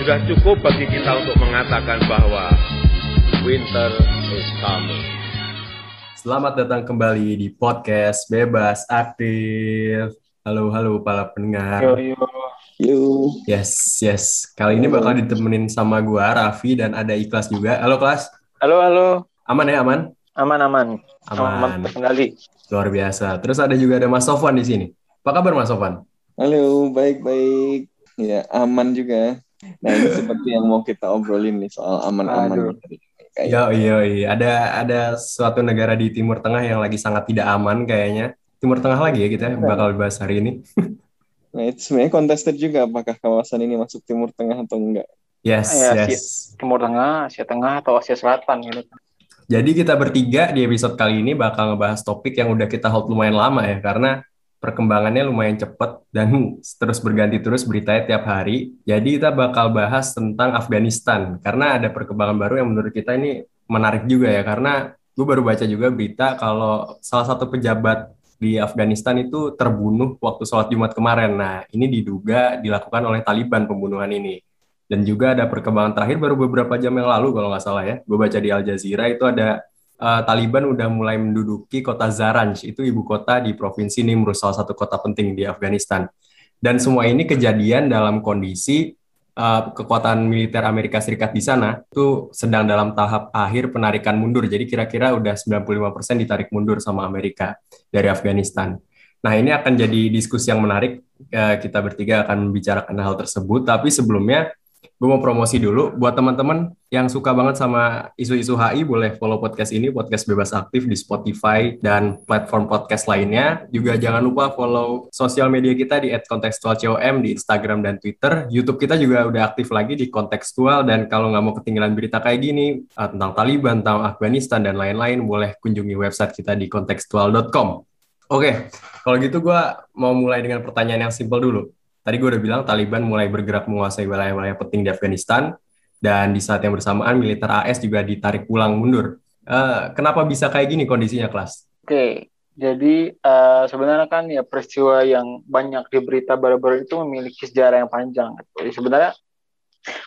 Sudah cukup bagi kita untuk mengatakan bahwa winter is coming. Selamat datang kembali di podcast Bebas Aktif. Halo, halo para pendengar. Yo, Yes, yes. Kali ini bakal ditemenin sama gua, Raffi, dan ada Ikhlas juga. Halo, Kelas. halo, halo, Aman ya, aman? aman, aman, Aman. terkendali. Luar biasa. Terus ada juga ada Mas Sofwan di sini. Apa kabar Mas Sofwan? Halo, baik-baik. Ya, aman juga. Nah, ini seperti yang mau kita obrolin nih soal aman-aman. Iya, iya, iya. Ada ada suatu negara di Timur Tengah yang lagi sangat tidak aman kayaknya. Timur Tengah lagi ya kita bakal bahas hari ini. Nah, itu sebenarnya contested juga apakah kawasan ini masuk Timur Tengah atau enggak. Yes, Ya, yes. Timur Tengah, Asia Tengah, atau Asia Selatan gitu. Jadi kita bertiga di episode kali ini bakal ngebahas topik yang udah kita hold lumayan lama ya, karena perkembangannya lumayan cepet dan terus berganti terus beritanya tiap hari. Jadi kita bakal bahas tentang Afghanistan, karena ada perkembangan baru yang menurut kita ini menarik juga ya, karena gue baru baca juga berita kalau salah satu pejabat di Afghanistan itu terbunuh waktu sholat Jumat kemarin. Nah, ini diduga dilakukan oleh Taliban pembunuhan ini. Dan juga ada perkembangan terakhir baru beberapa jam yang lalu kalau nggak salah ya. Gue baca di Al Jazeera itu ada uh, Taliban udah mulai menduduki kota Zaranj, itu ibu kota di provinsi Nimruz, salah satu kota penting di Afghanistan. Dan semua ini kejadian dalam kondisi uh, kekuatan militer Amerika Serikat di sana itu sedang dalam tahap akhir penarikan mundur. Jadi kira-kira udah 95% ditarik mundur sama Amerika dari Afghanistan. Nah, ini akan jadi diskusi yang menarik. Eh, Kita bertiga akan membicarakan hal tersebut. Tapi sebelumnya, gue mau promosi dulu. Buat teman-teman yang suka banget sama isu-isu HI, boleh follow podcast ini, Podcast Bebas Aktif di Spotify dan platform podcast lainnya. Juga jangan lupa follow sosial media kita di @kontekstualcom di Instagram dan Twitter. YouTube kita juga udah aktif lagi di Kontekstual. Dan kalau nggak mau ketinggalan berita kayak gini, eh, tentang Taliban, tentang Afghanistan, dan lain-lain, boleh kunjungi website kita di kontekstual.com. Oke, kalau gitu gue mau mulai dengan pertanyaan yang simpel dulu. Tadi gue udah bilang Taliban mulai bergerak menguasai wilayah-wilayah penting di Afghanistan, dan di saat yang bersamaan militer AS juga ditarik pulang mundur. Eh, kenapa bisa kayak gini kondisinya, kelas? Oke, jadi eh, sebenarnya kan ya peristiwa yang banyak di berita baru-baru itu memiliki sejarah yang panjang. Jadi sebenarnya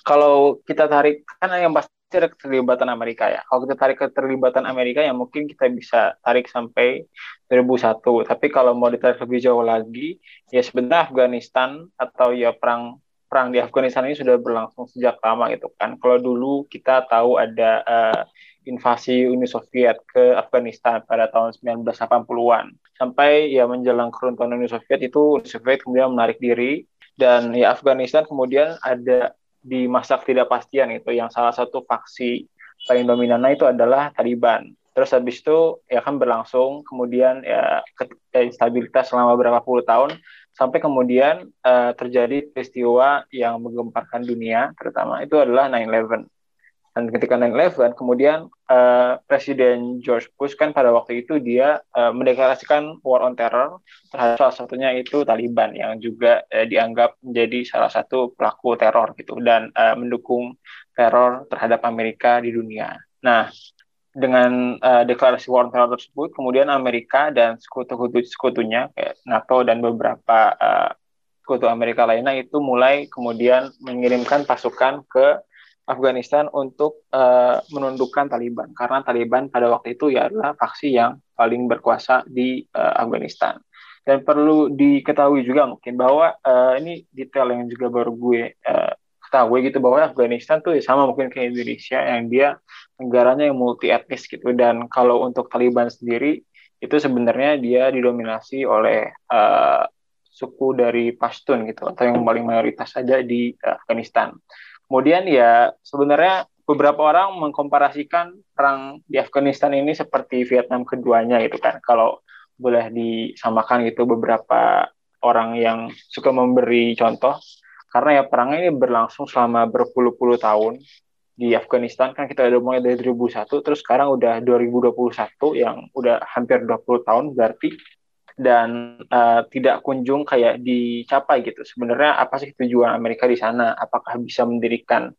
kalau kita tarik kan yang pasti ada keterlibatan Amerika ya. Kalau kita tarik keterlibatan Amerika ya mungkin kita bisa tarik sampai 2001. Tapi kalau mau ditarik lebih jauh lagi, ya sebenarnya Afghanistan atau ya perang perang di Afghanistan ini sudah berlangsung sejak lama gitu kan. Kalau dulu kita tahu ada eh, invasi Uni Soviet ke Afghanistan pada tahun 1980-an. Sampai ya menjelang keruntuhan Uni Soviet itu Uni Soviet kemudian menarik diri dan ya Afghanistan kemudian ada di masa ketidakpastian itu yang salah satu faksi paling dominannya itu adalah Taliban. Terus habis itu ya kan berlangsung kemudian ya ke- ya, instabilitas selama berapa puluh tahun sampai kemudian eh, terjadi peristiwa yang menggemparkan dunia terutama itu adalah 9/11. Dan ketika 9/11 kemudian eh, Presiden George Bush kan pada waktu itu dia eh, mendeklarasikan war on terror terhadap salah satunya itu Taliban yang juga eh, dianggap menjadi salah satu pelaku teror gitu dan eh, mendukung teror terhadap Amerika di dunia. Nah, dengan eh, deklarasi war on terror tersebut, kemudian Amerika dan sekutu-sekutunya NATO dan beberapa eh, sekutu Amerika lainnya itu mulai kemudian mengirimkan pasukan ke Afghanistan untuk eh, menundukkan Taliban karena Taliban pada waktu itu ya adalah faksi yang paling berkuasa di eh, Afghanistan. Dan perlu diketahui juga mungkin bahwa eh, ini detail yang juga baru gue eh, ketahui gitu bahwa Afghanistan tuh ya sama mungkin kayak Indonesia yang dia negaranya yang multi etnis gitu dan kalau untuk Taliban sendiri itu sebenarnya dia didominasi oleh eh, suku dari Pashtun gitu atau yang paling mayoritas saja di eh, Afghanistan. Kemudian ya sebenarnya beberapa orang mengkomparasikan perang di Afghanistan ini seperti Vietnam keduanya gitu kan. Kalau boleh disamakan gitu beberapa orang yang suka memberi contoh karena ya perang ini berlangsung selama berpuluh-puluh tahun di Afghanistan kan kita udah mulai dari 2001 terus sekarang udah 2021 yang udah hampir 20 tahun berarti dan uh, tidak kunjung kayak dicapai gitu. Sebenarnya apa sih tujuan Amerika di sana? Apakah bisa mendirikan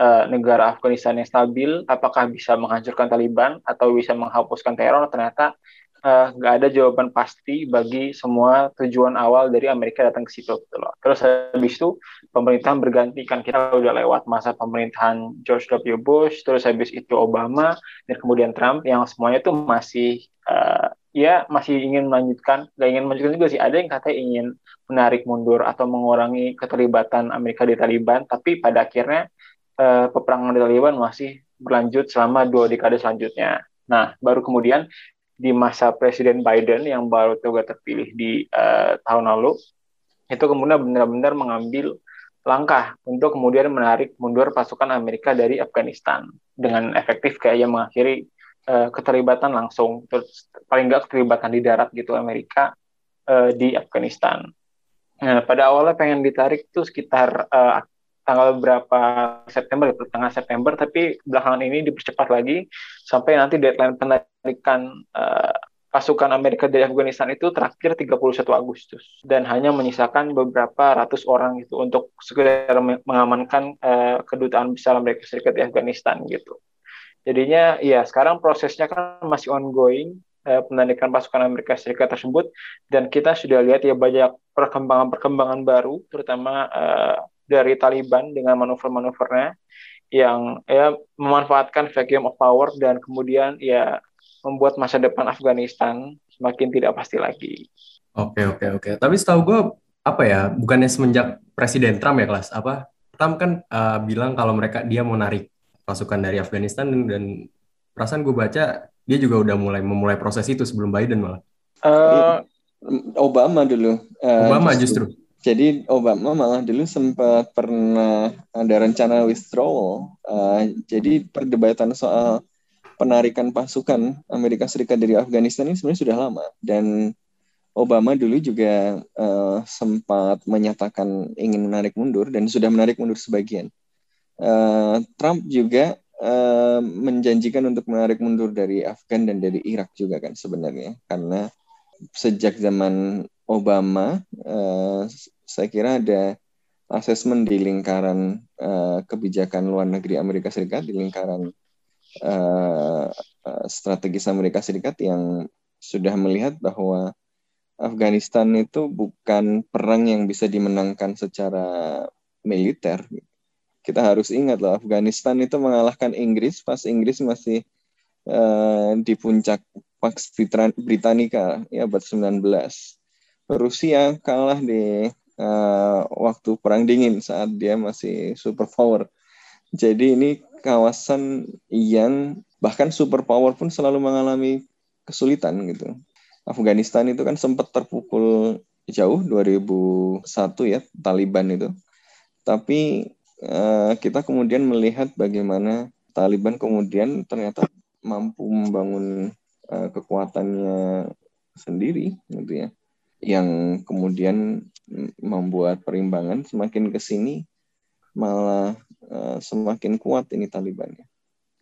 uh, negara Afghanistan yang stabil? Apakah bisa menghancurkan Taliban atau bisa menghapuskan teror? Ternyata Eh, nggak uh, ada jawaban pasti bagi semua tujuan awal dari Amerika datang ke situ gitu loh. Terus habis itu pemerintahan berganti kan kita udah lewat masa pemerintahan George W. Bush, terus habis itu Obama dan kemudian Trump yang semuanya tuh masih uh, ya masih ingin melanjutkan, nggak ingin melanjutkan juga sih. Ada yang katanya ingin menarik mundur atau mengurangi keterlibatan Amerika di Taliban, tapi pada akhirnya uh, peperangan di Taliban masih berlanjut selama dua dekade selanjutnya. Nah, baru kemudian di masa Presiden Biden yang baru juga terpilih di uh, tahun lalu itu kemudian benar-benar mengambil langkah untuk kemudian menarik mundur pasukan Amerika dari Afghanistan dengan efektif kayaknya mengakhiri uh, keterlibatan langsung terus paling nggak keterlibatan di darat gitu Amerika uh, di Afghanistan. Nah, pada awalnya pengen ditarik itu sekitar uh, tanggal berapa September ya, tanggal September tapi belakangan ini dipercepat lagi sampai nanti deadline penarikan uh, pasukan Amerika dari Afghanistan itu terakhir 31 Agustus dan hanya menyisakan beberapa ratus orang itu untuk sekedar mengamankan uh, kedutaan besar Amerika Serikat di Afghanistan gitu. Jadinya ya sekarang prosesnya kan masih ongoing uh, penarikan pasukan Amerika Serikat tersebut dan kita sudah lihat ya banyak perkembangan-perkembangan baru terutama uh, dari Taliban dengan manuver-manuvernya yang ya memanfaatkan vacuum of power dan kemudian ya membuat masa depan Afghanistan semakin tidak pasti lagi. Oke oke oke. Tapi setahu gue apa ya bukannya semenjak Presiden Trump ya kelas apa Trump kan uh, bilang kalau mereka dia mau narik pasukan dari Afghanistan dan, dan perasaan gue baca dia juga udah mulai memulai proses itu sebelum Biden malah. Uh, Obama dulu. Uh, Obama justru. justru. Jadi Obama malah dulu sempat pernah ada rencana withdrawal. Uh, jadi perdebatan soal penarikan pasukan Amerika Serikat dari Afghanistan ini sebenarnya sudah lama dan Obama dulu juga uh, sempat menyatakan ingin menarik mundur dan sudah menarik mundur sebagian. Uh, Trump juga uh, menjanjikan untuk menarik mundur dari Afgan dan dari Irak juga kan sebenarnya karena sejak zaman Obama uh, saya kira ada asesmen di lingkaran uh, kebijakan luar negeri Amerika Serikat, di lingkaran uh, strategis Amerika Serikat yang sudah melihat bahwa Afghanistan itu bukan perang yang bisa dimenangkan secara militer. Kita harus ingat loh, Afghanistan itu mengalahkan Inggris pas Inggris masih uh, di puncak Pax Britannica ya abad 19. Rusia kalah di uh, waktu perang dingin saat dia masih superpower. Jadi ini kawasan yang bahkan superpower pun selalu mengalami kesulitan gitu. Afghanistan itu kan sempat terpukul jauh 2001 ya Taliban itu. Tapi kita kemudian melihat bagaimana Taliban kemudian ternyata mampu membangun uh, kekuatannya sendiri gitu ya yang kemudian membuat perimbangan semakin ke sini malah uh, semakin kuat ini Taliban ya.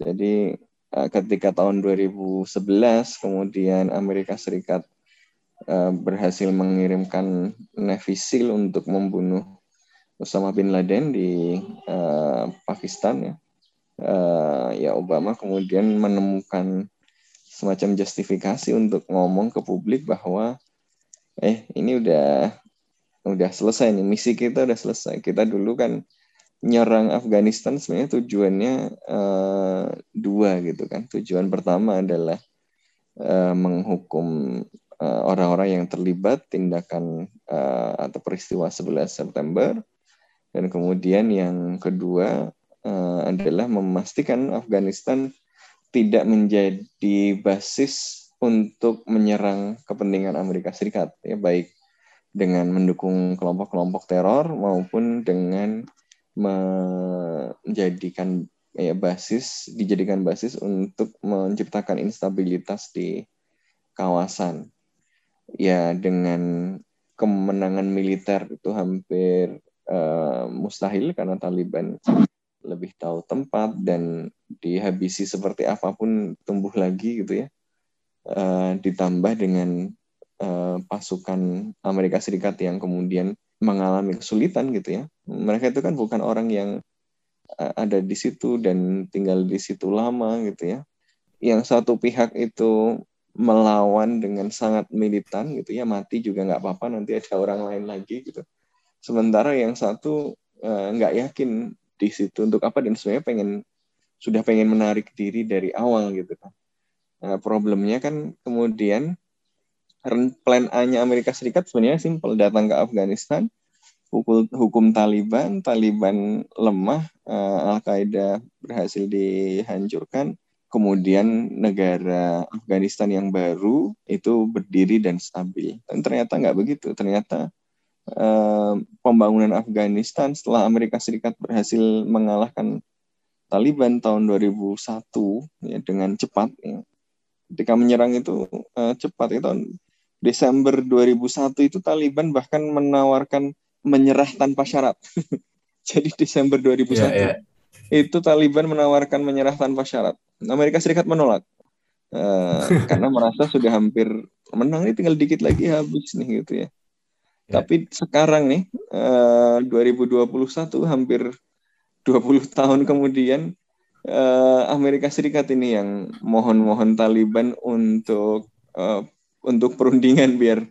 Jadi ketika tahun 2011 kemudian Amerika Serikat berhasil mengirimkan Navy SEAL untuk membunuh Osama bin Laden di uh, Pakistan ya. Uh, ya Obama kemudian menemukan semacam justifikasi untuk ngomong ke publik bahwa eh ini udah udah selesai nih misi kita udah selesai. Kita dulu kan nyerang Afghanistan sebenarnya tujuannya uh, dua gitu kan. Tujuan pertama adalah uh, menghukum orang-orang yang terlibat tindakan uh, atau peristiwa 11 September dan kemudian yang kedua uh, adalah memastikan Afghanistan tidak menjadi basis untuk menyerang kepentingan Amerika Serikat ya baik dengan mendukung kelompok-kelompok teror maupun dengan menjadikan ya basis dijadikan basis untuk menciptakan instabilitas di kawasan. Ya dengan kemenangan militer itu hampir uh, mustahil karena Taliban lebih tahu tempat dan dihabisi seperti apa pun tumbuh lagi gitu ya. Uh, ditambah dengan uh, pasukan Amerika Serikat yang kemudian mengalami kesulitan gitu ya. Mereka itu kan bukan orang yang ada di situ dan tinggal di situ lama gitu ya. Yang satu pihak itu melawan dengan sangat militan gitu ya, mati juga nggak apa-apa nanti ada orang lain lagi gitu. Sementara yang satu nggak uh, yakin di situ untuk apa dan sebenarnya pengen sudah pengen menarik diri dari awal gitu kan. Nah, problemnya kan kemudian plan A-nya Amerika Serikat sebenarnya simpel datang ke Afghanistan, hukum, hukum Taliban, Taliban lemah, uh, Al-Qaeda berhasil dihancurkan, kemudian negara Afghanistan yang baru itu berdiri dan stabil. Dan ternyata nggak begitu, ternyata Eh, pembangunan Afghanistan setelah Amerika Serikat berhasil mengalahkan Taliban tahun 2001 ya dengan cepat ya. ketika menyerang itu uh, cepat itu tahun Desember 2001 itu Taliban bahkan menawarkan menyerah tanpa syarat jadi Desember 2001 yeah, yeah. itu Taliban menawarkan menyerah tanpa syarat Amerika Serikat menolak uh, karena merasa sudah hampir menang ini tinggal dikit lagi habis nih gitu ya Ya. Tapi sekarang nih uh, 2021 hampir 20 tahun kemudian uh, Amerika Serikat ini yang mohon-mohon Taliban untuk uh, untuk perundingan biar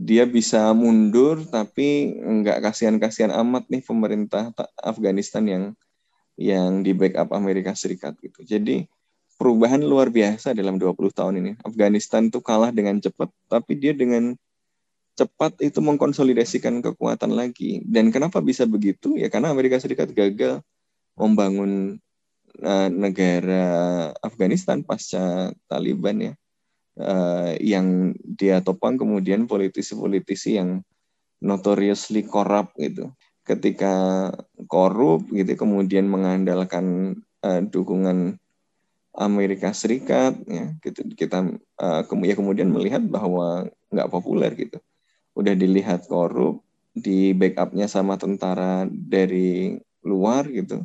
dia bisa mundur tapi nggak kasihan-kasihan amat nih pemerintah Afghanistan yang yang di backup Amerika Serikat gitu. Jadi perubahan luar biasa dalam 20 tahun ini. Afghanistan tuh kalah dengan cepat tapi dia dengan cepat itu mengkonsolidasikan kekuatan lagi. Dan kenapa bisa begitu? Ya karena Amerika Serikat gagal membangun uh, negara Afghanistan pasca Taliban ya. Uh, yang dia topang kemudian politisi-politisi yang notoriously korup gitu. Ketika korup gitu kemudian mengandalkan uh, dukungan Amerika Serikat ya gitu kita uh, kemudian melihat bahwa nggak populer gitu udah dilihat korup, di backupnya sama tentara dari luar gitu.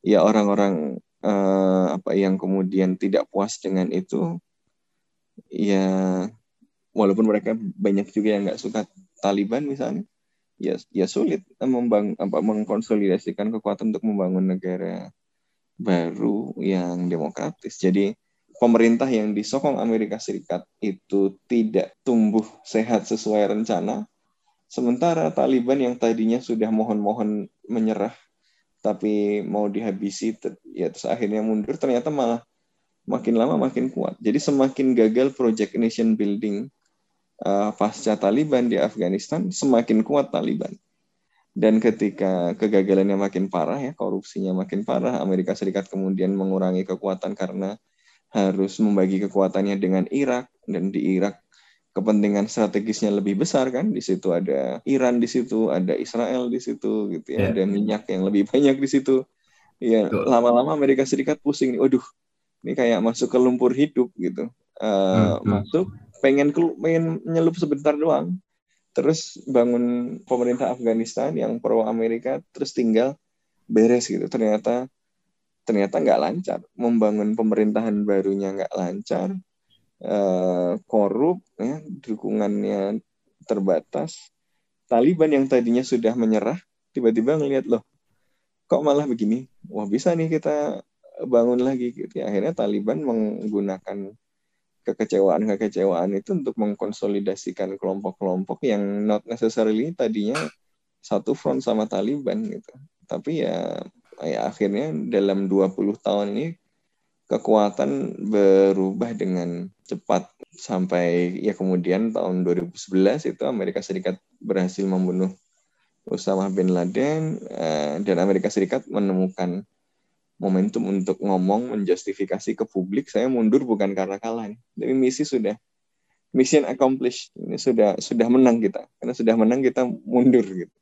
Ya orang-orang eh, apa yang kemudian tidak puas dengan itu, ya walaupun mereka banyak juga yang nggak suka Taliban misalnya, ya ya sulit membang apa mengkonsolidasikan kekuatan untuk membangun negara baru yang demokratis. Jadi pemerintah yang disokong Amerika Serikat itu tidak tumbuh sehat sesuai rencana, sementara Taliban yang tadinya sudah mohon-mohon menyerah tapi mau dihabisi ya terus akhirnya mundur ternyata malah makin lama makin kuat. Jadi semakin gagal project nation building uh, pasca Taliban di Afghanistan, semakin kuat Taliban. Dan ketika kegagalannya makin parah ya, korupsinya makin parah, Amerika Serikat kemudian mengurangi kekuatan karena harus membagi kekuatannya dengan Irak dan di Irak kepentingan strategisnya lebih besar kan? Di situ ada Iran di situ ada Israel di situ gitu ya. Yeah. ada minyak yang lebih banyak di situ. Ya lama-lama Amerika Serikat pusing nih. Waduh ini kayak masuk ke lumpur hidup gitu. Uh, hmm. masuk pengen pengen nyelup sebentar doang. Terus bangun pemerintah Afghanistan yang pro Amerika terus tinggal beres gitu. Ternyata ternyata nggak lancar. Membangun pemerintahan barunya nggak lancar, uh, korup, ya, dukungannya terbatas. Taliban yang tadinya sudah menyerah, tiba-tiba ngelihat loh, kok malah begini? Wah bisa nih kita bangun lagi. Gitu. Ya, akhirnya Taliban menggunakan kekecewaan-kekecewaan itu untuk mengkonsolidasikan kelompok-kelompok yang not necessarily tadinya satu front sama Taliban gitu. Tapi ya ya akhirnya dalam 20 tahun ini kekuatan berubah dengan cepat. Sampai ya kemudian tahun 2011 itu Amerika Serikat berhasil membunuh Osama bin Laden uh, dan Amerika Serikat menemukan momentum untuk ngomong menjustifikasi ke publik saya mundur bukan karena kalah tapi misi sudah mission accomplished. Ini sudah sudah menang kita. Karena sudah menang kita mundur gitu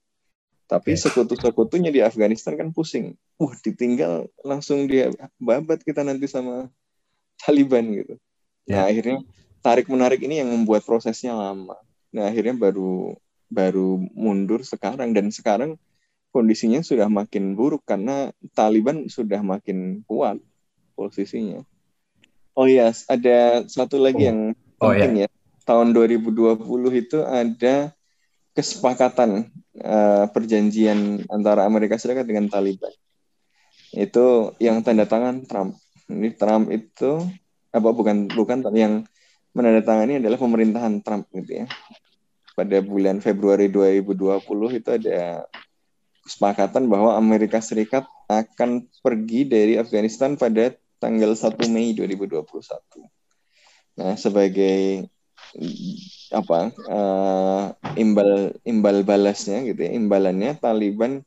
tapi sekutu-sekutunya di Afghanistan kan pusing. Wah, ditinggal langsung dia babat kita nanti sama Taliban gitu. Nah, ya. akhirnya tarik menarik ini yang membuat prosesnya lama. Nah, akhirnya baru baru mundur sekarang dan sekarang kondisinya sudah makin buruk karena Taliban sudah makin kuat posisinya. Oh iya, yes. ada satu lagi yang Oh, penting ya. Tahun 2020 itu ada kesepakatan uh, perjanjian antara Amerika Serikat dengan Taliban. Itu yang tanda tangan Trump. Ini Trump itu apa bukan bukan yang menandatangani adalah pemerintahan Trump gitu ya. Pada bulan Februari 2020 itu ada kesepakatan bahwa Amerika Serikat akan pergi dari Afghanistan pada tanggal 1 Mei 2021. Nah, sebagai apa uh, imbal imbal balasnya gitu ya, imbalannya Taliban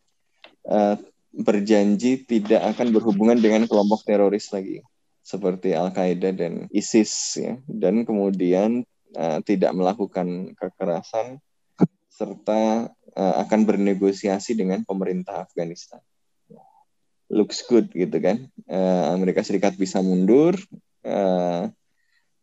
uh, berjanji tidak akan berhubungan dengan kelompok teroris lagi seperti Al Qaeda dan ISIS ya dan kemudian uh, tidak melakukan kekerasan serta uh, akan bernegosiasi dengan pemerintah Afghanistan. Looks good gitu kan. Uh, Amerika Serikat bisa mundur, uh,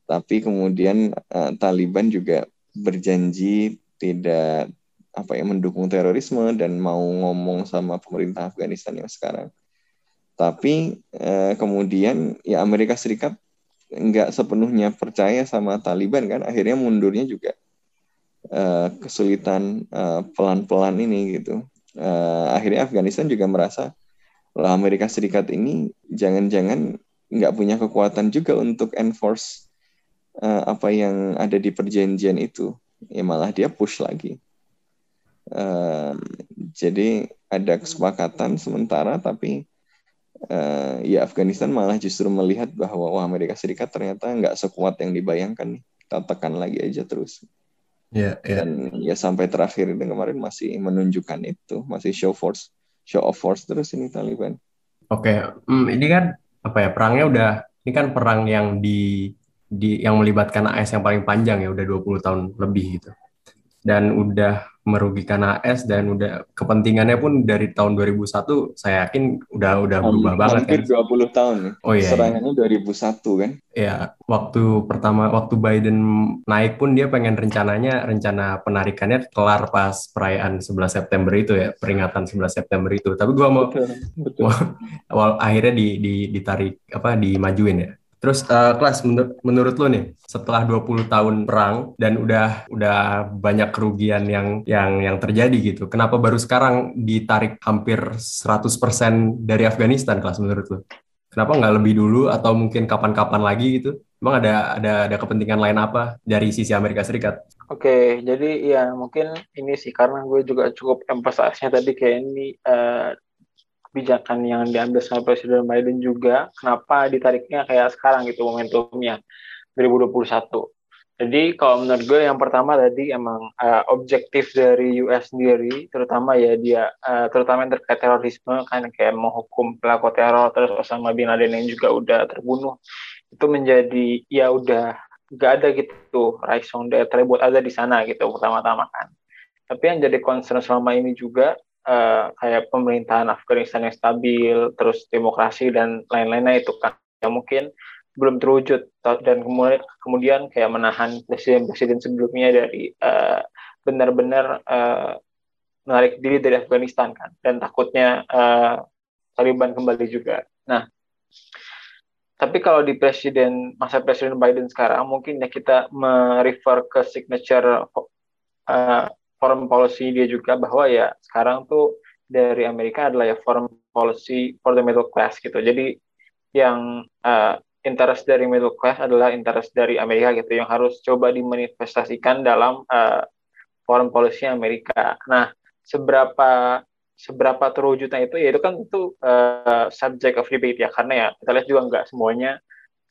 tapi kemudian uh, Taliban juga berjanji tidak apa ya mendukung terorisme dan mau ngomong sama pemerintah Afghanistan yang sekarang. Tapi uh, kemudian ya Amerika Serikat nggak sepenuhnya percaya sama Taliban kan, akhirnya mundurnya juga uh, kesulitan pelan-pelan uh, ini gitu. Uh, akhirnya Afghanistan juga merasa lah Amerika Serikat ini jangan-jangan nggak punya kekuatan juga untuk enforce uh, apa yang ada di perjanjian itu ya malah dia push lagi uh, jadi ada kesepakatan sementara tapi uh, ya Afghanistan malah justru melihat bahwa wah Amerika Serikat ternyata nggak sekuat yang dibayangkan nih kita tekan lagi aja terus yeah, yeah. dan ya sampai terakhir itu kemarin masih menunjukkan itu masih show force show of force terus ini Taliban. Oke, okay. hmm, ini kan apa ya perangnya udah ini kan perang yang di di yang melibatkan AS yang paling panjang ya udah 20 tahun lebih gitu. Dan udah merugikan AS dan udah kepentingannya pun dari tahun 2001 saya yakin udah udah berubah Hampir banget kan. 20 tahun. Oh iya. Serangannya 2001 kan. Ya, waktu pertama waktu Biden naik pun dia pengen rencananya rencana penarikannya kelar pas perayaan 11 September itu ya, peringatan 11 September itu. Tapi gua mau Betul, betul. awal akhirnya di, di ditarik apa dimajuin ya. Terus uh, kelas menur menurut lo nih setelah 20 tahun perang dan udah udah banyak kerugian yang yang yang terjadi gitu. Kenapa baru sekarang ditarik hampir 100% dari Afghanistan kelas menurut lo? Kenapa nggak lebih dulu atau mungkin kapan-kapan lagi gitu? Emang ada ada ada kepentingan lain apa dari sisi Amerika Serikat? Oke, jadi ya mungkin ini sih karena gue juga cukup emphasize-nya tadi kayak ini uh, kebijakan yang diambil sama Presiden Biden juga kenapa ditariknya kayak sekarang gitu momentumnya 2021. Jadi kalau menurut gue yang pertama tadi emang uh, objektif dari US sendiri terutama ya dia uh, terutama yang terkait terorisme kan kayak menghukum pelaku teror terus Osama bin Laden yang juga udah terbunuh itu menjadi ya udah gak ada gitu raison d'etre buat ada di sana gitu pertama-tama kan. Tapi yang jadi concern selama ini juga uh, kayak pemerintahan Afghanistan yang stabil, terus demokrasi dan lain-lainnya itu kan yang mungkin belum terwujud dan kemudian kemudian kayak menahan presiden-presiden sebelumnya dari uh, benar-benar uh, menarik diri dari Afghanistan kan dan takutnya uh, Taliban kembali juga. Nah, tapi kalau di presiden masa presiden Biden sekarang mungkin ya kita merefer ke signature uh, foreign policy dia juga bahwa ya sekarang tuh dari Amerika adalah ya foreign policy for the middle class gitu. Jadi yang uh, interest dari middle class adalah interest dari Amerika gitu yang harus coba dimanifestasikan dalam uh, foreign policy Amerika. Nah, seberapa seberapa terwujudnya itu ya itu kan itu uh, subject of debate ya karena ya kita lihat juga nggak semuanya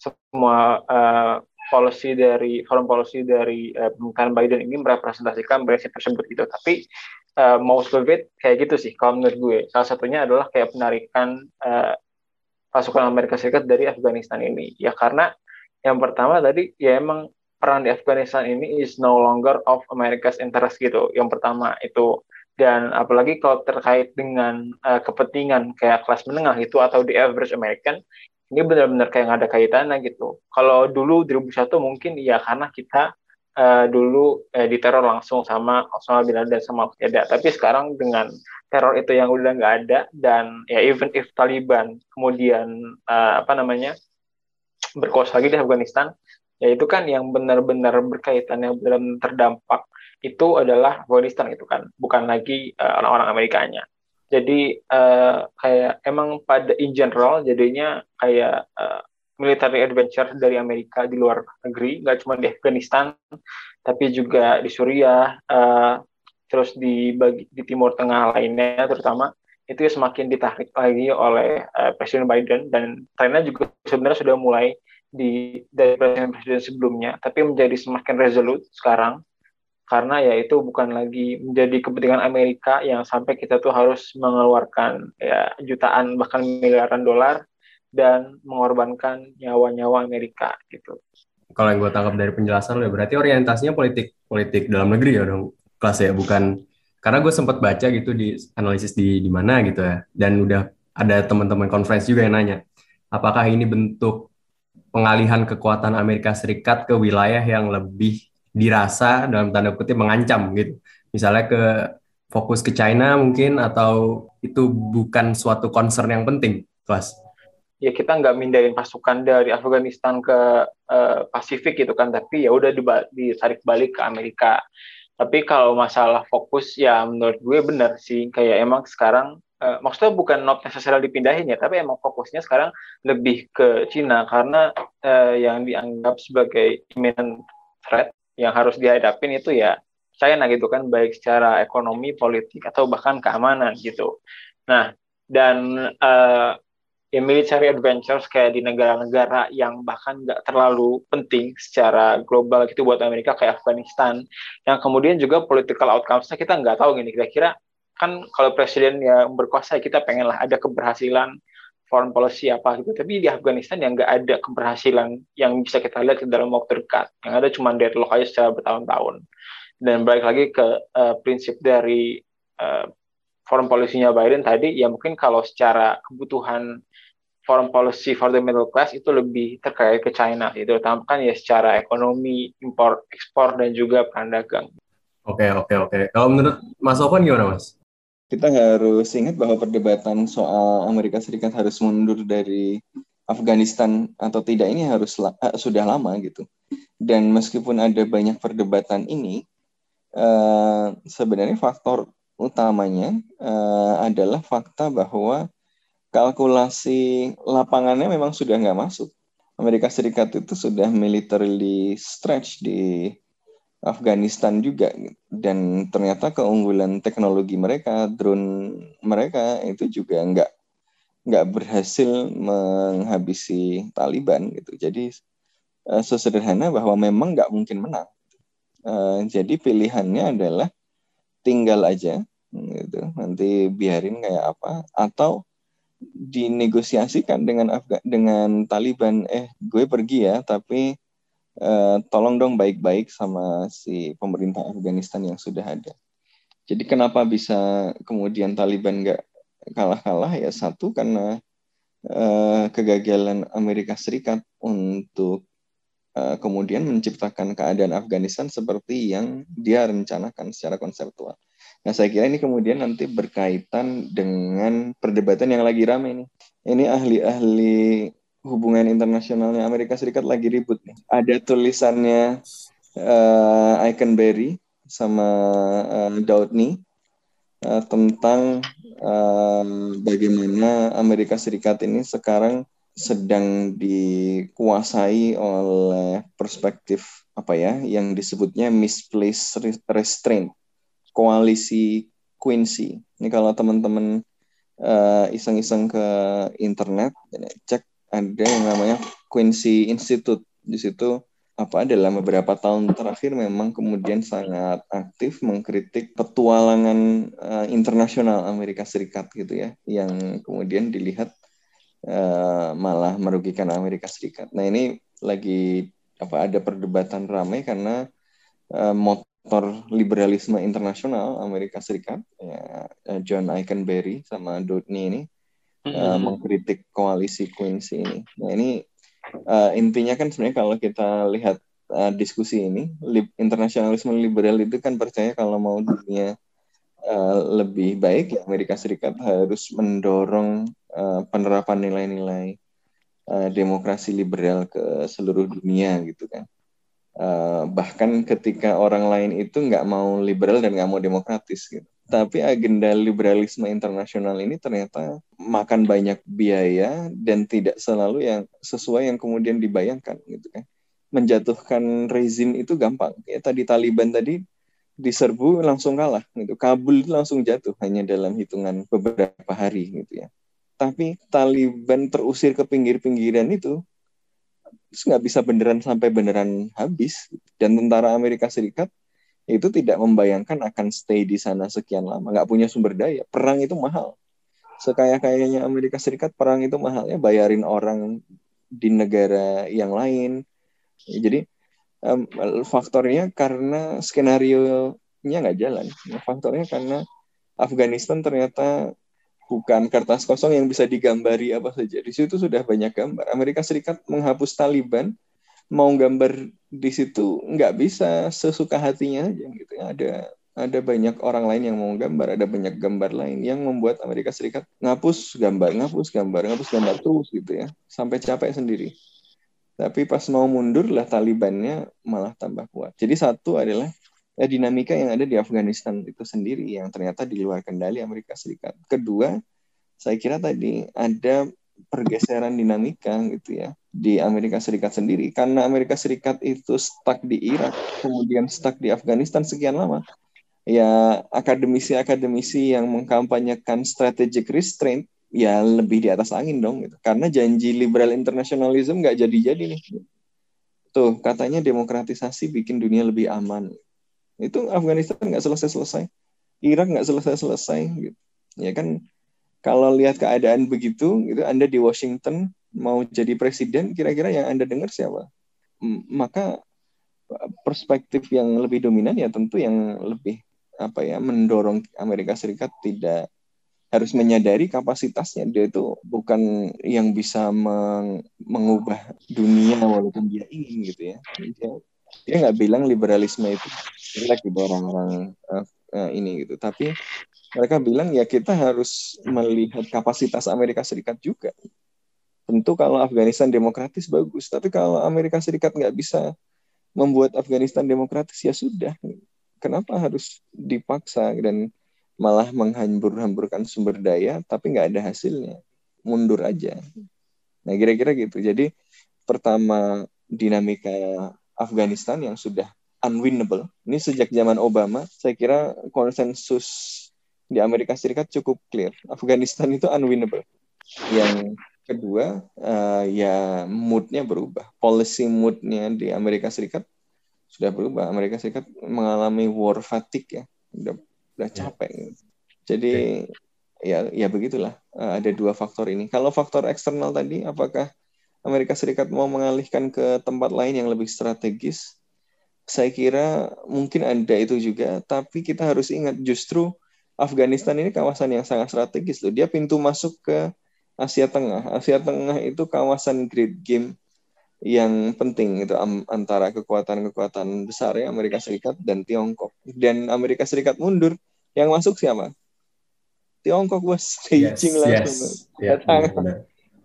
semua uh, policy dari foreign policy dari uh, Biden ini merepresentasikan prinsip tersebut gitu. Tapi uh, most of it kayak gitu sih kalau menurut gue. Salah satunya adalah kayak penarikan uh, pasukan Amerika Serikat dari Afghanistan ini. Ya karena yang pertama tadi ya emang perang di Afghanistan ini is no longer of America's interest gitu. Yang pertama itu dan apalagi kalau terkait dengan uh, kepentingan kayak kelas menengah itu atau the average American ini benar-benar kayak nggak ada kaitannya gitu. Kalau dulu 2001 mungkin ya karena kita uh, dulu uh, diteror langsung sama Osama bin Laden sama Al Qaeda. Tapi sekarang dengan teror itu yang udah nggak ada dan ya even if Taliban kemudian uh, apa namanya berkuasa lagi di Afghanistan, ya itu kan yang benar-benar berkaitan yang benar terdampak itu adalah Afghanistan itu kan, bukan lagi uh, orang-orang Amerikanya. Jadi uh, kayak emang pada in general jadinya kayak uh, military adventure dari Amerika di luar negeri, nggak cuma di Afghanistan, tapi juga di Suriah, uh, terus di bagi, di Timur Tengah lainnya terutama itu semakin ditarik lagi oleh uh, Presiden Biden. Dan China juga sebenarnya sudah mulai di dari presiden-presiden sebelumnya, tapi menjadi semakin resolut sekarang karena ya itu bukan lagi menjadi kepentingan Amerika yang sampai kita tuh harus mengeluarkan ya jutaan bahkan miliaran dolar dan mengorbankan nyawa-nyawa Amerika gitu. Kalau yang gue tangkap dari penjelasan lo ya berarti orientasinya politik politik dalam negeri ya dong kelas ya bukan karena gue sempat baca gitu di analisis di di mana gitu ya dan udah ada teman-teman conference juga yang nanya apakah ini bentuk pengalihan kekuatan Amerika Serikat ke wilayah yang lebih dirasa dalam tanda kutip mengancam gitu. Misalnya ke fokus ke China mungkin atau itu bukan suatu concern yang penting kelas ya kita nggak mindahin pasukan dari Afghanistan ke uh, Pasifik gitu kan tapi ya udah ditarik balik ke Amerika. Tapi kalau masalah fokus ya menurut gue benar sih. Kayak emang sekarang uh, maksudnya bukan not necessarily dipindahin ya tapi emang fokusnya sekarang lebih ke Cina karena uh, yang dianggap sebagai imminent threat yang harus dihadapin itu ya China gitu kan baik secara ekonomi politik atau bahkan keamanan gitu. Nah dan uh, ya military adventures kayak di negara-negara yang bahkan nggak terlalu penting secara global gitu buat Amerika kayak Afghanistan yang kemudian juga political outcomes-nya kita nggak tahu gini. Kira-kira kan kalau presiden yang berkuasa kita pengen lah ada keberhasilan foreign policy apa gitu tapi di Afghanistan yang nggak ada keberhasilan yang bisa kita lihat dalam waktu dekat yang ada cuma deadlock aja secara bertahun-tahun dan balik lagi ke uh, prinsip dari uh, foreign policy-nya Biden tadi ya mungkin kalau secara kebutuhan foreign policy for the middle class itu lebih terkait ke China itu kan ya secara ekonomi impor ekspor dan juga peran dagang. Oke oke oke. Kalau menurut Mas Ovan gimana Mas? Kita harus ingat bahwa perdebatan soal Amerika Serikat harus mundur dari Afghanistan atau tidak ini harus uh, sudah lama gitu. Dan meskipun ada banyak perdebatan ini, uh, sebenarnya faktor utamanya uh, adalah fakta bahwa kalkulasi lapangannya memang sudah nggak masuk. Amerika Serikat itu sudah militarily stretch di Afghanistan juga dan ternyata keunggulan teknologi mereka drone mereka itu juga nggak nggak berhasil menghabisi Taliban gitu. Jadi uh, sesederhana bahwa memang nggak mungkin menang uh, jadi pilihannya adalah tinggal aja gitu. Nanti biarin kayak apa. Atau dinegosiasikan dengan Afga dengan Taliban. Eh gue pergi ya tapi eh, tolong dong baik-baik sama si pemerintah Afghanistan yang sudah ada. Jadi kenapa bisa kemudian Taliban nggak kalah-kalah? Ya satu karena eh, kegagalan Amerika Serikat untuk eh, kemudian menciptakan keadaan Afghanistan seperti yang dia rencanakan secara konseptual. Nah, saya kira ini kemudian nanti berkaitan dengan perdebatan yang lagi ramai ini. Ini ahli-ahli hubungan internasionalnya Amerika Serikat lagi ribut nih. Ada tulisannya uh, Eikenberry sama uh, Doudny uh, tentang uh, bagaimana Amerika Serikat ini sekarang sedang dikuasai oleh perspektif apa ya yang disebutnya misplaced restraint koalisi Quincy. Ini kalau teman-teman uh, iseng-iseng ke internet, cek ada yang namanya Quincy Institute. Di situ apa dalam beberapa tahun terakhir memang kemudian sangat aktif mengkritik petualangan uh, internasional Amerika Serikat gitu ya, yang kemudian dilihat uh, malah merugikan Amerika Serikat. Nah ini lagi apa ada perdebatan ramai karena uh, aktor liberalisme internasional Amerika Serikat ya, John Eikenberry sama Dodney ini mm-hmm. uh, mengkritik koalisi Quincy ini. Nah ini uh, intinya kan sebenarnya kalau kita lihat uh, diskusi ini, lib, internasionalisme liberal itu kan percaya kalau mau dunia uh, lebih baik, ya Amerika Serikat harus mendorong uh, penerapan nilai-nilai uh, demokrasi liberal ke seluruh dunia gitu kan. Uh, bahkan ketika orang lain itu nggak mau liberal dan nggak mau demokratis gitu. Tapi agenda liberalisme internasional ini ternyata makan banyak biaya dan tidak selalu yang sesuai yang kemudian dibayangkan gitu kan. Menjatuhkan rezim itu gampang. Ya tadi Taliban tadi diserbu langsung kalah gitu. Kabul langsung jatuh hanya dalam hitungan beberapa hari gitu ya. Tapi Taliban terusir ke pinggir-pinggiran itu terus nggak bisa beneran sampai beneran habis dan tentara Amerika Serikat itu tidak membayangkan akan stay di sana sekian lama. Nggak punya sumber daya. Perang itu mahal. Sekaya kayanya Amerika Serikat perang itu mahalnya bayarin orang di negara yang lain. Jadi um, faktornya karena skenario nya nggak jalan. Faktornya karena Afghanistan ternyata bukan kertas kosong yang bisa digambari apa saja. Di situ sudah banyak gambar. Amerika Serikat menghapus Taliban, mau gambar di situ nggak bisa sesuka hatinya aja gitu. Ada ada banyak orang lain yang mau gambar, ada banyak gambar lain yang membuat Amerika Serikat ngapus gambar, ngapus gambar, ngapus gambar terus gitu ya, sampai capek sendiri. Tapi pas mau mundur lah Talibannya malah tambah kuat. Jadi satu adalah ya, dinamika yang ada di Afghanistan itu sendiri yang ternyata di luar kendali Amerika Serikat. Kedua, saya kira tadi ada pergeseran dinamika gitu ya di Amerika Serikat sendiri karena Amerika Serikat itu stuck di Irak kemudian stuck di Afghanistan sekian lama ya akademisi-akademisi yang mengkampanyekan strategic restraint ya lebih di atas angin dong gitu karena janji liberal internationalism nggak jadi-jadi nih tuh katanya demokratisasi bikin dunia lebih aman itu Afghanistan nggak selesai-selesai. Irak nggak selesai-selesai gitu. Ya kan kalau lihat keadaan begitu gitu Anda di Washington mau jadi presiden kira-kira yang Anda dengar siapa? Maka perspektif yang lebih dominan ya tentu yang lebih apa ya mendorong Amerika Serikat tidak harus menyadari kapasitasnya. Dia itu bukan yang bisa meng mengubah dunia walaupun dia ingin gitu ya. Dia nggak bilang liberalisme itu jelek gitu orang-orang uh, uh, ini gitu. Tapi mereka bilang ya kita harus melihat kapasitas Amerika Serikat juga tentu kalau Afghanistan demokratis bagus tapi kalau Amerika Serikat nggak bisa membuat Afghanistan demokratis ya sudah kenapa harus dipaksa dan malah menghambur-hamburkan sumber daya tapi nggak ada hasilnya mundur aja nah kira-kira gitu jadi pertama dinamika Afghanistan yang sudah unwinnable. Ini sejak zaman Obama, saya kira konsensus di Amerika Serikat cukup clear. Afghanistan itu unwinnable. Yang kedua, uh, ya moodnya berubah. Policy moodnya di Amerika Serikat sudah berubah. Amerika Serikat mengalami war fatigue ya, udah udah ya. capek. Ya. Jadi ya ya begitulah. Uh, ada dua faktor ini. Kalau faktor eksternal tadi, apakah Amerika Serikat mau mengalihkan ke tempat lain yang lebih strategis, saya kira mungkin ada itu juga. Tapi kita harus ingat justru Afghanistan ini kawasan yang sangat strategis loh. Dia pintu masuk ke Asia Tengah. Asia Tengah itu kawasan great game yang penting itu antara kekuatan-kekuatan besar ya Amerika Serikat dan Tiongkok. Dan Amerika Serikat mundur, yang masuk siapa? Tiongkok bos, Beijing yes, langsung yes. datang. Yeah,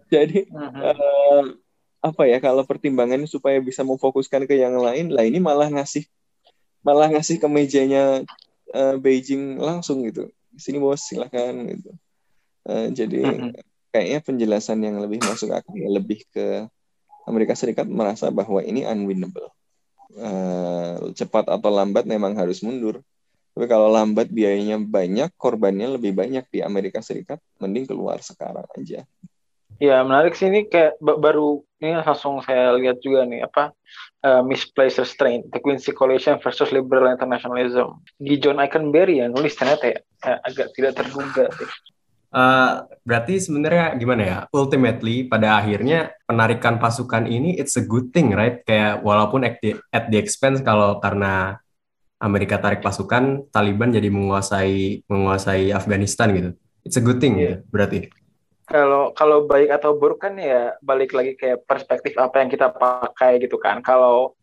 jadi uh, apa ya kalau pertimbangannya supaya bisa memfokuskan ke yang lain, lah ini malah ngasih malah ngasih ke mejanya uh, Beijing langsung gitu. Sini bos silakan gitu. Uh, jadi uh-huh. Kayaknya penjelasan yang lebih masuk akal ya lebih ke Amerika Serikat merasa bahwa ini unwinnable. Uh, cepat atau lambat memang harus mundur. Tapi kalau lambat biayanya banyak, korbannya lebih banyak di Amerika Serikat, mending keluar sekarang aja. Ya menarik sih ini kayak baru ini langsung saya lihat juga nih apa uh, misplaced restraint the Quincy Coalition versus liberal internationalism di John Ikenberry yang nulis ternyata ya uh, agak tidak terduga sih. Uh, berarti sebenarnya gimana ya? Ultimately pada akhirnya penarikan pasukan ini it's a good thing, right? Kayak walaupun at the, at the expense kalau karena Amerika tarik pasukan, Taliban jadi menguasai menguasai Afghanistan gitu. It's a good thing yeah. ya berarti kalau kalau baik atau buruk kan ya balik lagi kayak perspektif apa yang kita pakai gitu kan. Kalau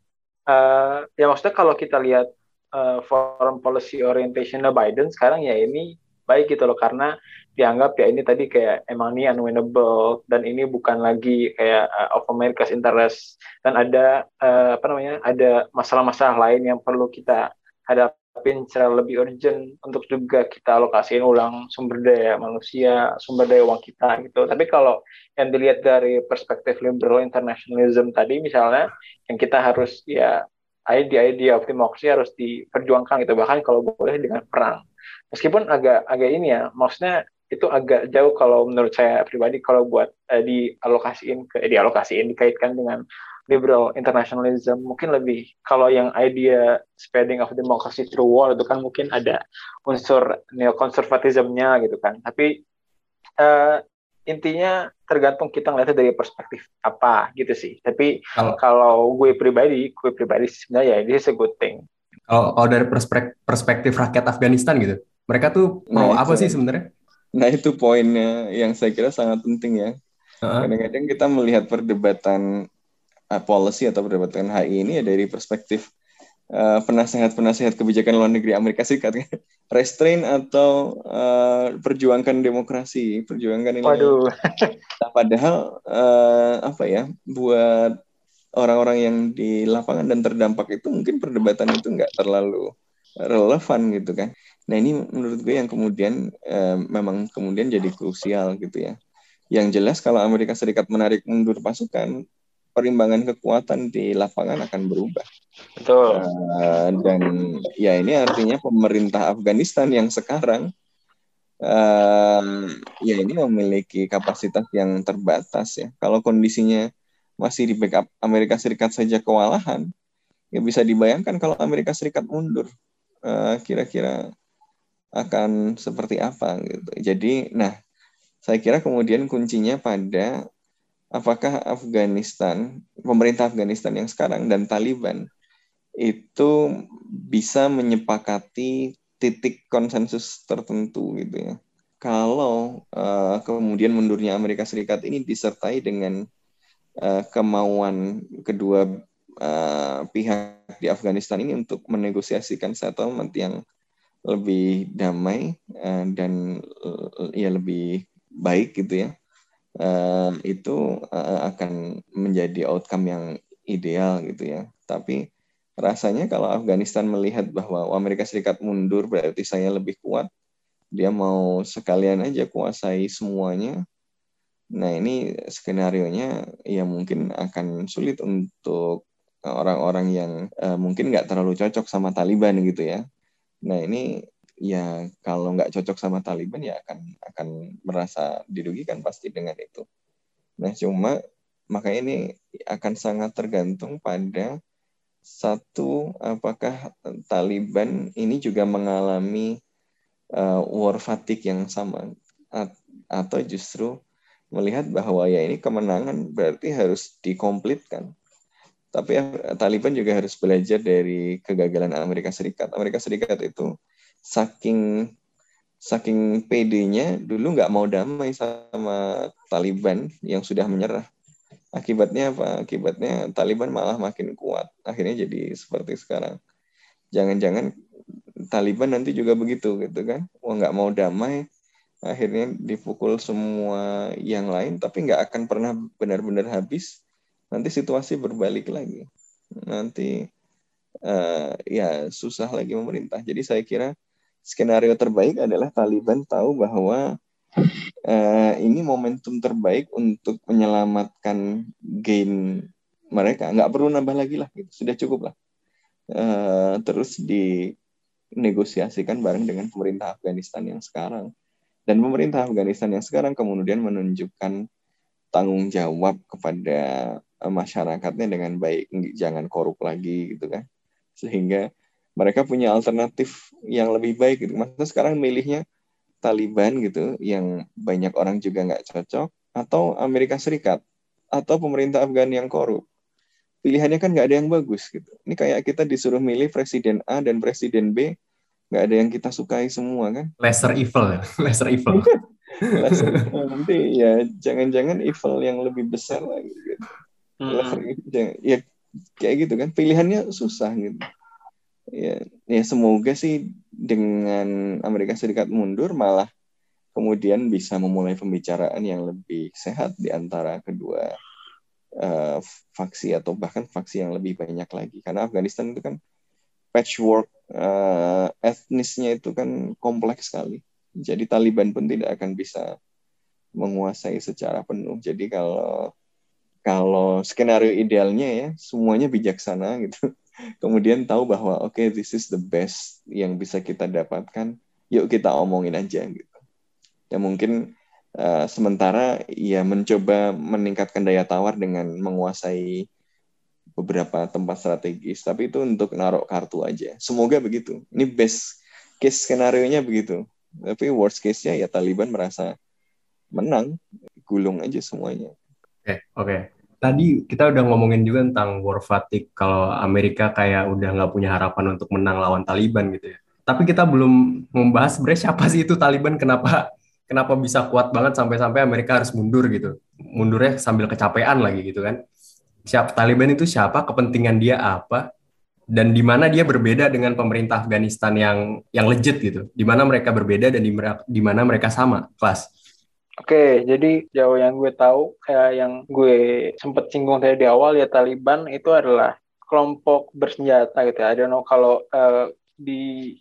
uh, ya maksudnya kalau kita lihat uh, foreign policy orientationnya Biden sekarang ya ini baik gitu loh karena dianggap ya ini tadi kayak emang ini unwinnable dan ini bukan lagi kayak uh, of America's interest dan ada uh, apa namanya ada masalah-masalah lain yang perlu kita hadap hadapin secara lebih urgent untuk juga kita alokasiin ulang sumber daya manusia, sumber daya uang kita gitu. Tapi kalau yang dilihat dari perspektif liberal internationalism tadi misalnya yang kita harus ya ide-ide of democracy harus diperjuangkan gitu bahkan kalau boleh dengan perang. Meskipun agak agak ini ya, maksudnya itu agak jauh kalau menurut saya pribadi kalau buat eh, dialokasiin ke eh, dialokasiin dikaitkan dengan liberal internationalism mungkin lebih kalau yang idea spreading of democracy through war itu kan mungkin ada unsur neokonservatismnya gitu kan. Tapi uh, intinya tergantung kita ngeliatnya dari perspektif apa gitu sih. Tapi kalau, kalau gue pribadi gue pribadi sebenarnya ya ini is a good thing. Kalau, kalau dari perspektif, perspektif rakyat Afghanistan gitu mereka tuh mau nah, apa sih sebenarnya nah itu poinnya yang saya kira sangat penting ya kadang-kadang uh -huh. kita melihat perdebatan uh, policy atau perdebatan HI ini ya dari perspektif uh, penasehat-penasehat kebijakan luar negeri Amerika Serikat kan? restrain atau uh, perjuangkan demokrasi perjuangkan ini Waduh. nah, padahal uh, apa ya buat orang-orang yang di lapangan dan terdampak itu mungkin perdebatan itu nggak terlalu relevan gitu kan nah ini menurut gue yang kemudian uh, memang kemudian jadi krusial gitu ya yang jelas kalau Amerika Serikat menarik mundur pasukan perimbangan kekuatan di lapangan akan berubah. Betul. Uh, dan ya ini artinya pemerintah Afghanistan yang sekarang uh, ya ini memiliki kapasitas yang terbatas ya. Kalau kondisinya masih di backup Amerika Serikat saja kewalahan, ya bisa dibayangkan kalau Amerika Serikat mundur, kira kira-kira akan seperti apa gitu. Jadi, nah, saya kira kemudian kuncinya pada apakah Afghanistan, pemerintah Afghanistan yang sekarang dan Taliban itu bisa menyepakati titik konsensus tertentu gitu ya. Kalau uh, kemudian mundurnya Amerika Serikat ini disertai dengan uh, kemauan kedua uh, pihak di Afghanistan ini untuk menegosiasikan settlement yang lebih damai uh, dan uh, ya lebih baik gitu ya uh, itu uh, akan menjadi outcome yang ideal gitu ya. Tapi rasanya kalau Afghanistan melihat bahwa Amerika Serikat mundur berarti saya lebih kuat, dia mau sekalian aja kuasai semuanya. Nah ini skenario nya ya mungkin akan sulit untuk orang-orang yang uh, mungkin nggak terlalu cocok sama Taliban gitu ya. Nah ini ya kalau nggak cocok sama Taliban ya akan akan merasa dirugikan pasti dengan itu. Nah cuma makanya ini akan sangat tergantung pada satu apakah Taliban ini juga mengalami uh, war fatigue yang sama atau justru melihat bahwa ya ini kemenangan berarti harus dikomplitkan. Tapi ya, Taliban juga harus belajar dari kegagalan Amerika Serikat. Amerika Serikat itu saking saking PD-nya dulu nggak mau damai sama Taliban yang sudah menyerah. Akibatnya apa? Akibatnya Taliban malah makin kuat. Akhirnya jadi seperti sekarang. Jangan-jangan Taliban nanti juga begitu gitu kan? Wah nggak mau damai, akhirnya dipukul semua yang lain, tapi nggak akan pernah benar-benar habis. Nanti situasi berbalik lagi. Nanti uh, ya susah lagi memerintah. Jadi saya kira skenario terbaik adalah Taliban tahu bahwa uh, ini momentum terbaik untuk menyelamatkan gain mereka. Nggak perlu nambah lagi lah, gitu. sudah cukup lah. Uh, terus dinegosiasikan bareng dengan pemerintah Afghanistan yang sekarang. Dan pemerintah Afghanistan yang sekarang kemudian menunjukkan tanggung jawab kepada masyarakatnya dengan baik, jangan korup lagi gitu kan. Sehingga mereka punya alternatif yang lebih baik gitu. Maksudnya sekarang milihnya Taliban gitu yang banyak orang juga nggak cocok atau Amerika Serikat atau pemerintah Afgan yang korup. Pilihannya kan nggak ada yang bagus gitu. Ini kayak kita disuruh milih presiden A dan presiden B, nggak ada yang kita sukai semua kan. Lesser evil ya, lesser evil. lesser evil. Nanti ya jangan-jangan evil yang lebih besar lagi gitu. Hmm. Ya kayak gitu kan pilihannya susah gitu. Ya ya semoga sih dengan Amerika Serikat mundur malah kemudian bisa memulai pembicaraan yang lebih sehat di antara kedua uh, faksi atau bahkan faksi yang lebih banyak lagi. Karena Afghanistan itu kan patchwork uh, etnisnya itu kan kompleks sekali. Jadi Taliban pun tidak akan bisa menguasai secara penuh. Jadi kalau kalau skenario idealnya ya semuanya bijaksana gitu. Kemudian tahu bahwa oke okay, this is the best yang bisa kita dapatkan yuk kita omongin aja gitu. Ya mungkin uh, sementara ya mencoba meningkatkan daya tawar dengan menguasai beberapa tempat strategis tapi itu untuk naruh kartu aja. Semoga begitu. Ini best case skenario nya begitu. Tapi worst case nya ya Taliban merasa menang gulung aja semuanya. Oke okay, oke. okay tadi kita udah ngomongin juga tentang war fatigue kalau Amerika kayak udah nggak punya harapan untuk menang lawan Taliban gitu ya. Tapi kita belum membahas sebenarnya siapa sih itu Taliban kenapa kenapa bisa kuat banget sampai-sampai Amerika harus mundur gitu. Mundurnya sambil kecapean lagi gitu kan. Siapa Taliban itu siapa, kepentingan dia apa, dan di mana dia berbeda dengan pemerintah Afghanistan yang yang legit gitu. Di mana mereka berbeda dan di mana mereka sama kelas. Oke, jadi jauh yang gue tahu kayak yang gue sempet singgung tadi di awal ya Taliban itu adalah kelompok bersenjata gitu ya. I don't kalau uh, di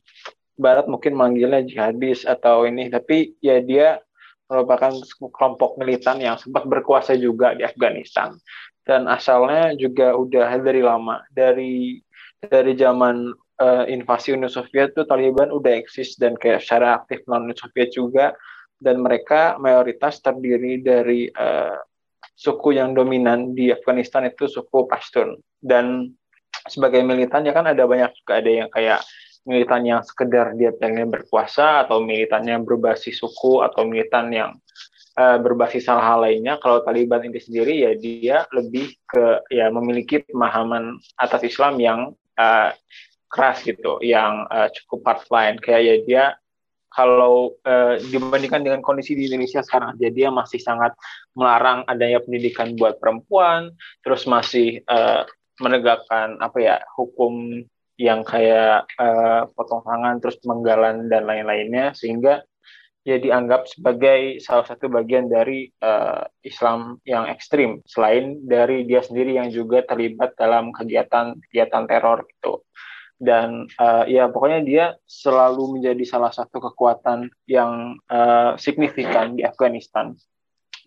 Barat mungkin manggilnya jihadis atau ini, tapi ya dia merupakan kelompok militan yang sempat berkuasa juga di Afghanistan dan asalnya juga udah dari lama dari dari zaman uh, invasi Uni Soviet tuh Taliban udah eksis dan kayak secara aktif non Uni Soviet juga dan mereka mayoritas terdiri dari uh, suku yang dominan di Afghanistan itu suku Pashtun. Dan sebagai militan ya kan ada banyak juga ada yang kayak militan yang sekedar dia pengen berkuasa atau militan yang berbasis suku atau militan yang uh, berbasis hal-hal lainnya. Kalau Taliban ini sendiri ya dia lebih ke ya memiliki pemahaman atas Islam yang uh, keras gitu yang uh, cukup hardline kayak ya dia kalau uh, dibandingkan dengan kondisi di Indonesia sekarang jadi dia masih sangat melarang adanya pendidikan buat perempuan terus masih uh, menegakkan apa ya hukum yang kayak uh, potong tangan terus menggalan dan lain-lainnya sehingga ya dianggap sebagai salah satu bagian dari uh, Islam yang ekstrim selain dari dia sendiri yang juga terlibat dalam kegiatan kegiatan teror gitu dan uh, ya pokoknya dia selalu menjadi salah satu kekuatan yang uh, signifikan di Afghanistan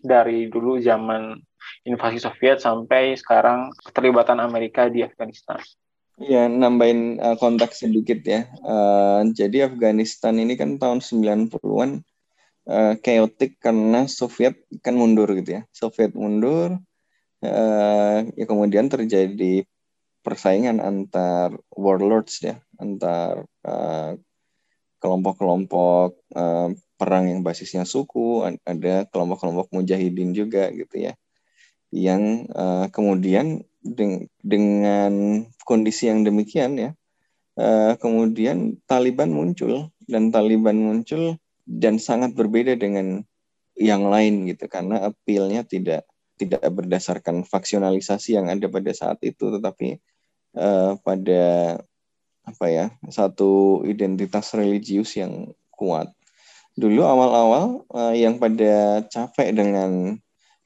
dari dulu zaman invasi Soviet sampai sekarang keterlibatan Amerika di Afghanistan. Ya, nambahin uh, konteks sedikit ya. Uh, jadi Afghanistan ini kan tahun 90-an uh, chaotic karena Soviet kan mundur gitu ya. Soviet mundur, uh, ya kemudian terjadi persaingan antar warlords ya, antar eh, kelompok-kelompok uh, perang yang basisnya suku, ada kelompok-kelompok mujahidin juga gitu ya, yang uh, kemudian deng dengan kondisi yang demikian ya, uh, kemudian Taliban muncul dan Taliban muncul dan sangat berbeda dengan yang lain gitu karena appeal-nya tidak tidak berdasarkan faksionalisasi yang ada pada saat itu, tetapi uh, pada apa ya satu identitas religius yang kuat. Dulu awal-awal uh, yang pada capek dengan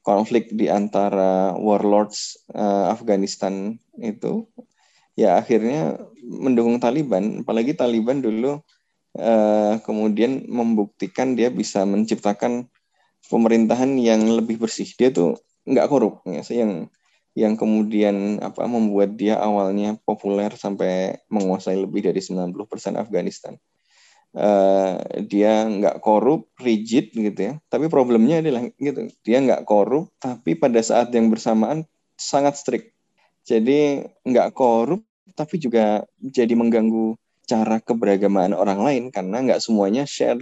konflik di antara warlords uh, Afghanistan itu, ya akhirnya mendukung Taliban. Apalagi Taliban dulu uh, kemudian membuktikan dia bisa menciptakan pemerintahan yang lebih bersih. Dia tuh nggak korup ya yang yang kemudian apa membuat dia awalnya populer sampai menguasai lebih dari 90% Afghanistan. Uh, dia nggak korup, rigid gitu ya. Tapi problemnya adalah gitu, dia nggak korup, tapi pada saat yang bersamaan sangat strict. Jadi nggak korup, tapi juga jadi mengganggu cara keberagamaan orang lain karena nggak semuanya share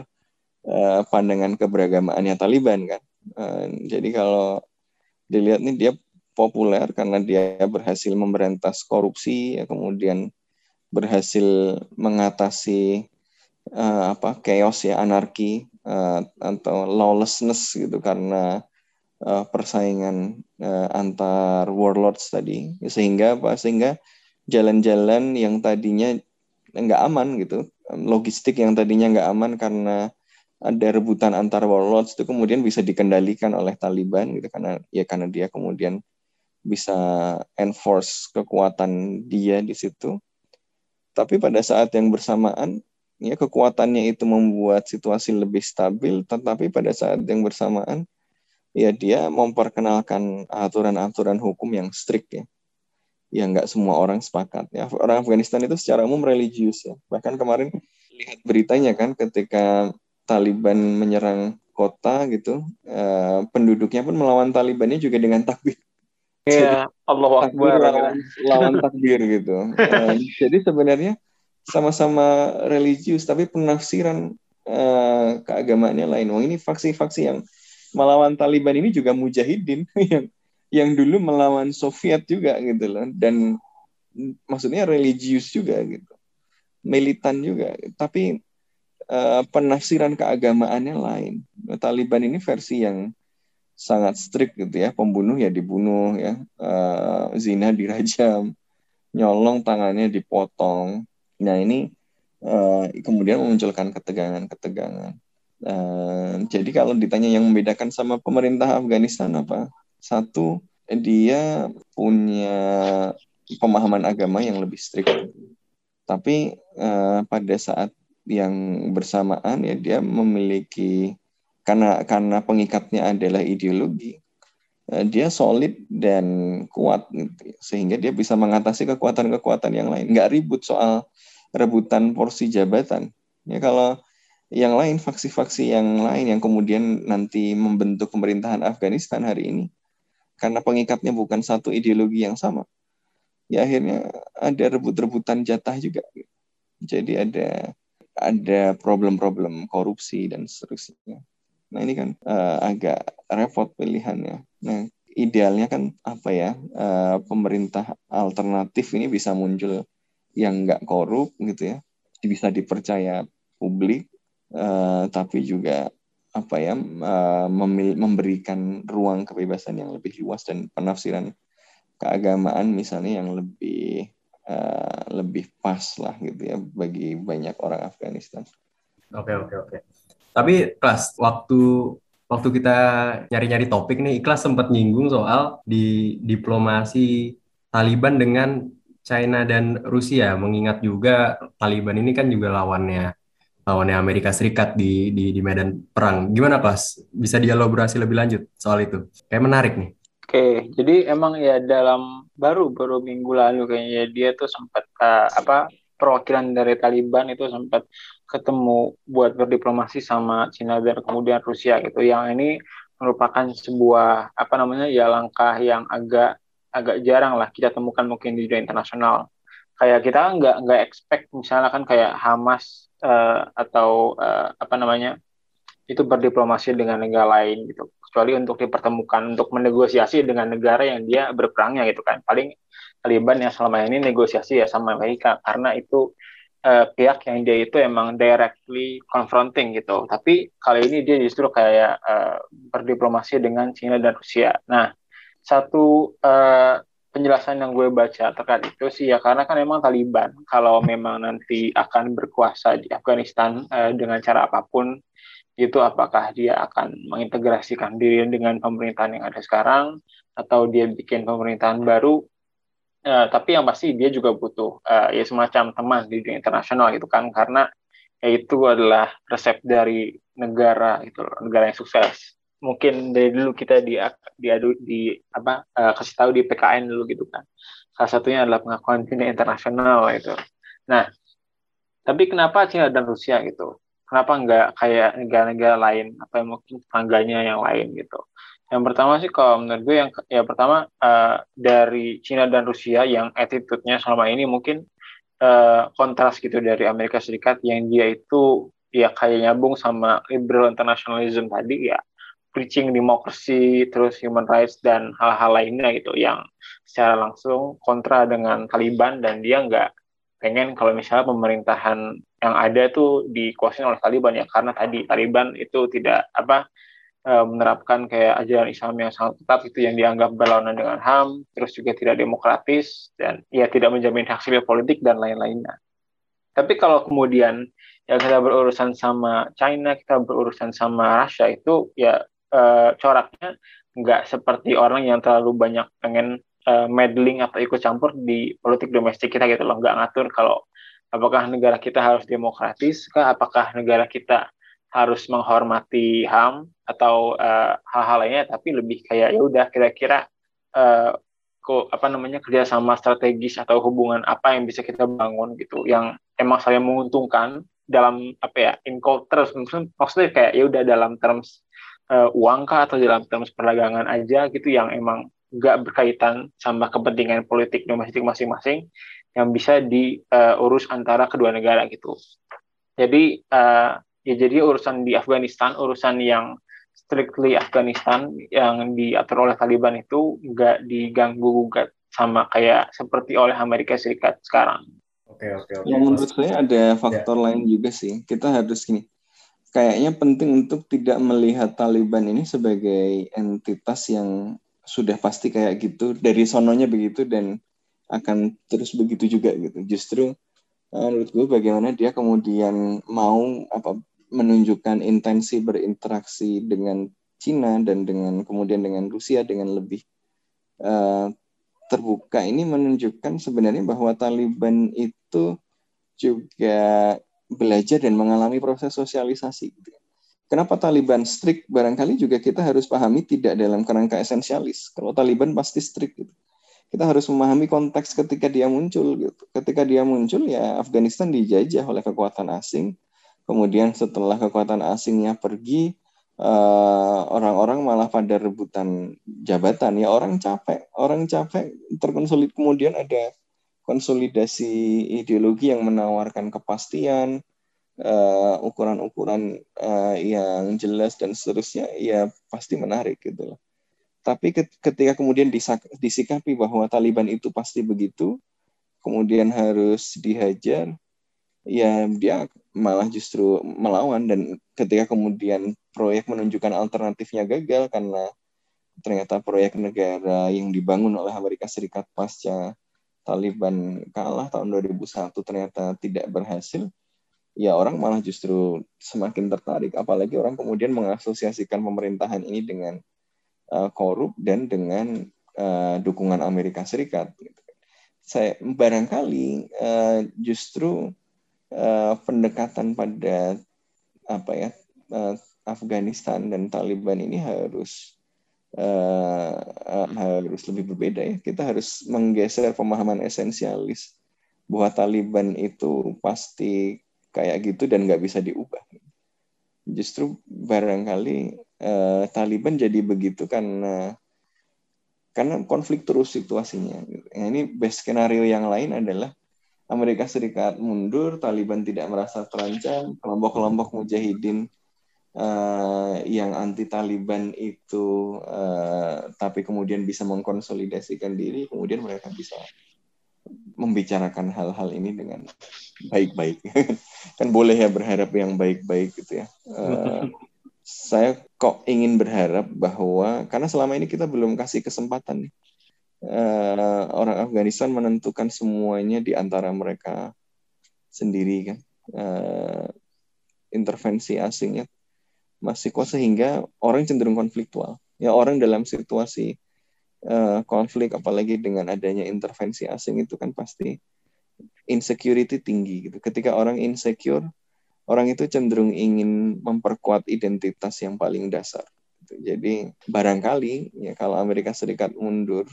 uh, pandangan keberagamaannya Taliban kan. Uh, jadi kalau dilihat nih dia populer karena dia berhasil memberantas korupsi ya kemudian berhasil mengatasi uh, apa chaos ya anarki uh, atau lawlessness gitu karena uh, persaingan uh, antar warlords tadi. Sehingga apa? Sehingga jalan-jalan yang tadinya nggak aman gitu logistik yang tadinya nggak aman karena ada rebutan antar warlords itu kemudian bisa dikendalikan oleh Taliban gitu karena ya karena dia kemudian bisa enforce kekuatan dia di situ. Tapi pada saat yang bersamaan ya kekuatannya itu membuat situasi lebih stabil, tetapi pada saat yang bersamaan ya dia memperkenalkan aturan-aturan hukum yang strict ya. Ya nggak semua orang sepakat ya. Orang Afghanistan itu secara umum religius ya. Bahkan kemarin lihat beritanya kan ketika Taliban menyerang kota gitu, uh, penduduknya pun melawan Talibannya juga dengan takbir. Iya, Allah Akbar. Lawan, lawan takbir gitu. Uh, jadi sebenarnya sama-sama religius, tapi penafsiran uh, keagamaannya lain. Wah ini faksi-faksi yang melawan Taliban ini juga mujahidin yang yang dulu melawan Soviet juga gitu loh, dan maksudnya religius juga gitu, militan juga. Tapi uh, penafsiran keagamaannya lain. Taliban ini versi yang sangat strict gitu ya, pembunuh ya dibunuh ya, uh, zina dirajam, nyolong tangannya dipotong. Nah ini uh, kemudian memunculkan ketegangan-ketegangan. Uh, jadi kalau ditanya yang membedakan sama pemerintah Afghanistan apa? Satu, dia punya pemahaman agama yang lebih strict. Tapi uh, pada saat yang bersamaan ya dia memiliki karena karena pengikatnya adalah ideologi eh, dia solid dan kuat sehingga dia bisa mengatasi kekuatan-kekuatan yang lain. Nggak ribut soal rebutan porsi jabatan. Ya kalau yang lain faksi-faksi yang lain yang kemudian nanti membentuk pemerintahan Afghanistan hari ini karena pengikatnya bukan satu ideologi yang sama ya akhirnya ada rebut-rebutan jatah juga. Jadi ada ada problem-problem korupsi dan seterusnya. Nah ini kan uh, agak repot pilihannya. Nah idealnya kan apa ya uh, pemerintah alternatif ini bisa muncul yang nggak korup gitu ya, bisa dipercaya publik, uh, tapi juga apa ya uh, memberikan ruang kebebasan yang lebih luas dan penafsiran keagamaan misalnya yang lebih uh, lebih pas lah gitu ya bagi banyak orang Afghanistan. Oke oke oke. Tapi kelas waktu waktu kita nyari-nyari topik nih, Ikhlas sempat nyinggung soal di diplomasi Taliban dengan China dan Rusia, mengingat juga Taliban ini kan juga lawannya lawannya Amerika Serikat di di, di medan perang. Gimana kelas? Bisa dielaborasi lebih lanjut soal itu? Kayak menarik nih. Oke, jadi emang ya dalam baru baru minggu lalu kayaknya dia tuh sempat uh, apa perwakilan dari Taliban itu sempat ketemu buat berdiplomasi sama Cina dan kemudian Rusia gitu. Yang ini merupakan sebuah apa namanya ya langkah yang agak agak jarang lah kita temukan mungkin di dunia internasional. Kayak kita nggak nggak expect misalnya kan kayak Hamas uh, atau uh, apa namanya itu berdiplomasi dengan negara lain gitu. Kecuali untuk dipertemukan untuk menegosiasi dengan negara yang dia berperangnya gitu kan. Paling Taliban yang selama ini negosiasi ya sama Amerika karena itu uh, pihak yang dia itu emang directly confronting gitu. Tapi kali ini dia justru kayak uh, berdiplomasi dengan China dan Rusia. Nah satu uh, penjelasan yang gue baca terkait itu sih ya karena kan memang Taliban kalau memang nanti akan berkuasa di Afghanistan uh, dengan cara apa pun itu apakah dia akan mengintegrasikan diri dengan pemerintahan yang ada sekarang atau dia bikin pemerintahan baru? Uh, tapi yang pasti dia juga butuh uh, ya semacam teman di dunia internasional gitu kan karena ya itu adalah resep dari negara itu negara yang sukses. Mungkin dari dulu kita di diadu di apa uh, kasih tahu di PKN dulu gitu kan. Salah satunya adalah pengakuan dunia internasional itu nah tapi kenapa China dan Rusia gitu kenapa nggak kayak negara-negara lain? Apa yang mungkin tetangganya yang lain gitu? Yang pertama sih kalau menurut gue yang ya pertama uh, dari Cina dan Rusia yang attitude-nya selama ini mungkin uh, kontras gitu dari Amerika Serikat yang dia itu ya kayak nyambung sama liberal internationalism tadi ya. Preaching demokrasi terus human rights dan hal-hal lainnya gitu yang secara langsung kontra dengan Taliban dan dia nggak pengen kalau misalnya pemerintahan yang ada tuh dikuasai oleh Taliban ya karena tadi Taliban itu tidak apa uh, menerapkan kayak ajaran Islam yang sangat ketat itu yang dianggap berlawanan dengan HAM, terus juga tidak demokratis dan ya tidak menjamin hak sipil politik dan lain-lainnya. Tapi kalau kemudian ya kita berurusan sama China, kita berurusan sama Rusia itu ya uh, coraknya nggak seperti orang yang terlalu banyak pengen uh, meddling atau ikut campur di politik domestik kita gitu loh, nggak ngatur kalau apakah negara kita harus demokratis kah apakah negara kita harus menghormati HAM atau eh, hal-hal lainnya. Tapi lebih kayak ya udah kira-kira uh, kok apa namanya kerjasama strategis atau hubungan apa yang bisa kita bangun gitu yang emang saya menguntungkan dalam apa ya in terus maksudnya kayak ya udah dalam terms uh, uang kah atau dalam terms perdagangan aja gitu yang emang gak berkaitan sama kepentingan politik domestik masing-masing yang bisa diurus uh, antara kedua negara gitu. Jadi uh, ya jadi urusan di Afghanistan, urusan yang strictly Afghanistan yang diatur oleh Taliban itu nggak diganggu gugat sama kayak seperti oleh Amerika Serikat sekarang. Oke oke. oke. Yang menurut saya ada faktor ya. lain juga sih. Kita harus gini. Kayaknya penting untuk tidak melihat Taliban ini sebagai entitas yang sudah pasti kayak gitu dari sononya begitu dan akan terus begitu juga gitu. Justru uh, menurut gue bagaimana dia kemudian mau apa menunjukkan intensi berinteraksi dengan Cina dan dengan kemudian dengan Rusia dengan lebih uh, terbuka ini menunjukkan sebenarnya bahwa Taliban itu juga belajar dan mengalami proses sosialisasi. Gitu. Kenapa Taliban strict? Barangkali juga kita harus pahami tidak dalam kerangka esensialis. Kalau Taliban pasti strict. Gitu kita harus memahami konteks ketika dia muncul gitu. Ketika dia muncul ya Afghanistan dijajah oleh kekuatan asing. Kemudian setelah kekuatan asingnya pergi eh, orang-orang malah pada rebutan jabatan. Ya orang capek, orang capek terkonsolid kemudian ada konsolidasi ideologi yang menawarkan kepastian, uh, ukuran-ukuran uh, yang jelas dan seterusnya ya pasti menarik gitu loh. Tapi ketika kemudian disikapi bahwa Taliban itu pasti begitu, kemudian harus dihajar, ya dia malah justru melawan dan ketika kemudian proyek menunjukkan alternatifnya gagal karena ternyata proyek negara yang dibangun oleh Amerika Serikat pasca Taliban kalah tahun 2001 ternyata tidak berhasil, ya orang malah justru semakin tertarik apalagi orang kemudian mengasosiasikan pemerintahan ini dengan uh, korup dan dengan uh, dukungan Amerika Serikat. Gitu. Saya barangkali uh, justru uh, pendekatan pada apa ya uh, Afghanistan dan Taliban ini harus uh, uh, harus lebih berbeda ya. Kita harus menggeser pemahaman esensialis bahwa Taliban itu pasti kayak gitu dan nggak bisa diubah. Justru barangkali uh, Taliban jadi begitu karena karena konflik terus situasinya. Nah, ini best skenario yang lain adalah Amerika Serikat mundur, Taliban tidak merasa terancam, kelompok-kelompok mujahidin uh, yang anti Taliban itu, uh, tapi kemudian bisa mengkonsolidasikan diri, kemudian mereka bisa membicarakan hal-hal ini dengan baik-baik. kan boleh ya berharap yang baik-baik gitu ya. Uh, saya kok ingin berharap bahwa karena selama ini kita belum kasih kesempatan nih uh, orang Afghanistan menentukan semuanya di antara mereka sendiri kan uh, intervensi asingnya masih kuat sehingga orang cenderung konfliktual ya orang dalam situasi uh, konflik apalagi dengan adanya intervensi asing itu kan pasti insecurity tinggi gitu ketika orang insecure orang itu cenderung ingin memperkuat identitas yang paling dasar. Jadi barangkali ya kalau Amerika Serikat mundur,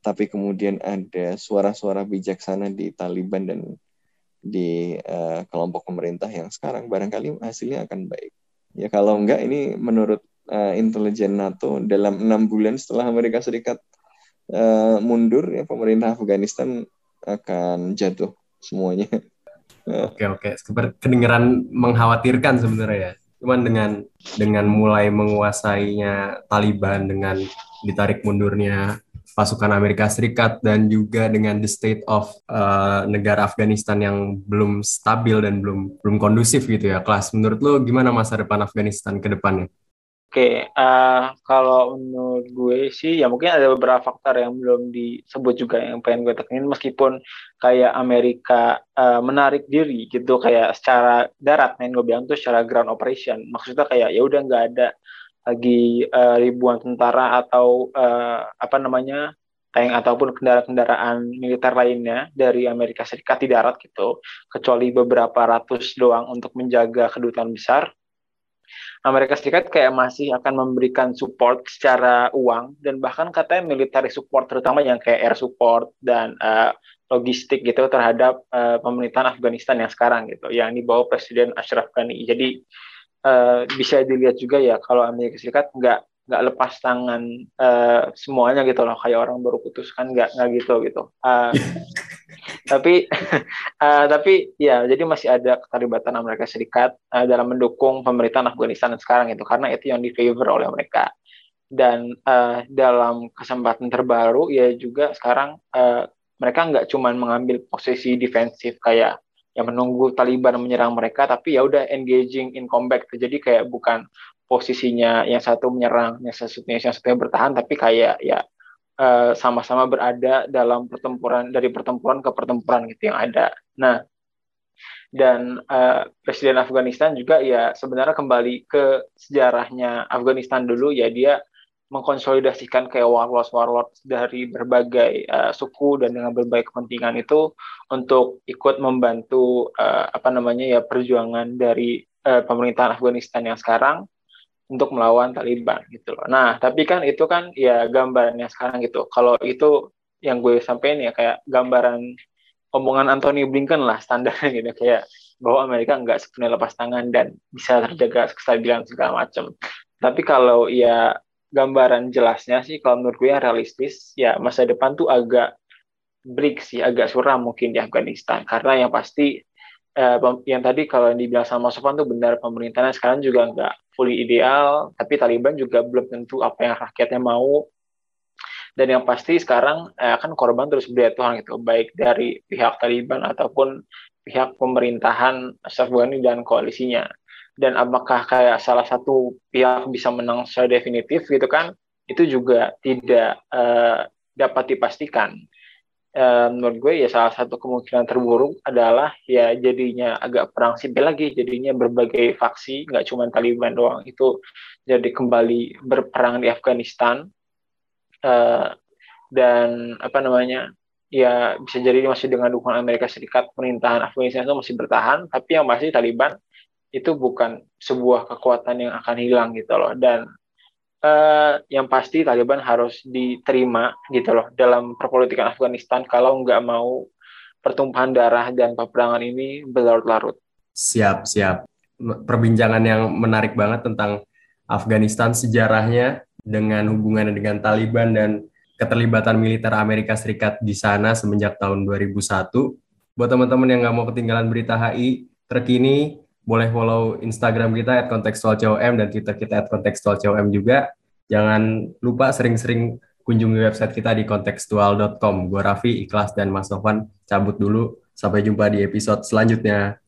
tapi kemudian ada suara-suara bijaksana di Taliban dan di uh, kelompok pemerintah yang sekarang, barangkali hasilnya akan baik. Ya kalau enggak ini menurut uh, intelijen NATO dalam enam bulan setelah Amerika Serikat uh, mundur, ya pemerintah Afghanistan akan jatuh semuanya. Oke oke, kedengeran mengkhawatirkan sebenarnya ya. Cuman dengan dengan mulai menguasainya Taliban dengan ditarik mundurnya pasukan Amerika Serikat dan juga dengan the state of uh, negara Afghanistan yang belum stabil dan belum belum kondusif gitu ya kelas menurut lo gimana masa depan Afghanistan ke depannya? Oke, uh, kalau menurut gue sih ya mungkin ada beberapa faktor yang belum disebut juga yang pengen gue tekenin meskipun kayak Amerika uh, menarik diri gitu kayak secara darat main gue bilang tuh secara ground operation. Maksudnya kayak ya udah nggak ada lagi uh, ribuan tentara atau uh, apa namanya tank ataupun kendaraan-kendaraan militer lainnya dari Amerika Serikat di darat gitu kecuali beberapa ratus doang untuk menjaga kedutaan besar Amerika Serikat kayak masih akan memberikan support secara uang dan bahkan katanya military support terutama yang kayak air support dan uh, logistik gitu terhadap uh, pemerintahan Afghanistan yang sekarang gitu yang dibawa Presiden Ashraf Ghani. Jadi uh, bisa dilihat juga ya kalau Amerika Serikat nggak nggak lepas tangan uh, semuanya gitu loh kayak orang baru putus kan nggak nggak gitu gitu uh, tapi uh, tapi ya jadi masih ada keterlibatan Amerika Serikat uh, dalam mendukung pemerintahan Afghanistan sekarang itu karena itu yang di favor oleh mereka. Dan uh, dalam kesempatan terbaru ya juga sekarang uh, mereka nggak cuma mengambil posisi defensif kayak yang menunggu Taliban menyerang mereka tapi ya udah engaging in combat jadi kayak bukan posisinya yang satu menyerang, yang satunya yang satunya bertahan, tapi kayak ya eh, sama-sama uh, berada dalam pertempuran dari pertempuran ke pertempuran gitu yang ada. Nah, dan uh, Presiden Afghanistan juga ya sebenarnya kembali ke sejarahnya Afghanistan dulu ya dia mengkonsolidasikan kayak warlords dari berbagai uh, suku dan dengan berbagai kepentingan itu untuk ikut membantu uh, apa namanya ya perjuangan dari uh, pemerintahan Afghanistan yang sekarang untuk melawan Taliban gitu loh. Nah, tapi kan itu kan ya gambarannya sekarang gitu. Kalau itu yang gue sampaikan ya kayak gambaran omongan Anthony Blinken lah standarnya gitu kayak bahwa Amerika nggak sepenuhnya lepas tangan dan bisa terjaga kestabilan segala macam. Tapi kalau ya gambaran jelasnya sih kalau menurut gue yang realistis ya masa depan tuh agak break sih, agak suram mungkin di Afghanistan karena yang pasti eh, yang tadi kalau yang dibilang sama Sofan tuh benar pemerintahnya sekarang juga nggak fully ideal, tapi Taliban juga belum tentu apa yang rakyatnya mau. Dan yang pasti sekarang eh, akan korban terus berjatuhan gitu, baik dari pihak Taliban ataupun pihak pemerintahan Ghani dan koalisinya. Dan apakah kayak salah satu pihak bisa menang secara definitif gitu kan, itu juga tidak eh, dapat dipastikan uh, menurut gue ya salah satu kemungkinan terburuk adalah ya jadinya agak perang sipil lagi jadinya berbagai faksi nggak cuma Taliban doang itu jadi kembali berperang di Afghanistan. Uh, dan apa namanya ya bisa jadi masih dengan dukungan Amerika Serikat pemerintahan Afghanistan itu masih bertahan tapi yang pasti Taliban itu bukan sebuah kekuatan yang akan hilang gitu loh. Dan uh, yang pasti Taliban harus diterima gitu loh dalam perpolitikan Afghanistan kalau nggak mau pertumpahan darah dan peperangan ini berlarut-larut. Siap, siap. Perbincangan yang menarik banget tentang Afghanistan sejarahnya dengan hubungannya dengan Taliban dan keterlibatan militer Amerika Serikat di sana semenjak tahun 2001. Buat teman-teman yang nggak mau ketinggalan berita HI terkini, boleh follow Instagram kita @kontekstualcom dan Twitter kita @kontekstualcom juga. Jangan lupa sering-sering kunjungi website kita di kontekstual.com. Gue Raffi, Ikhlas, dan Mas Sofan cabut dulu. Sampai jumpa di episode selanjutnya.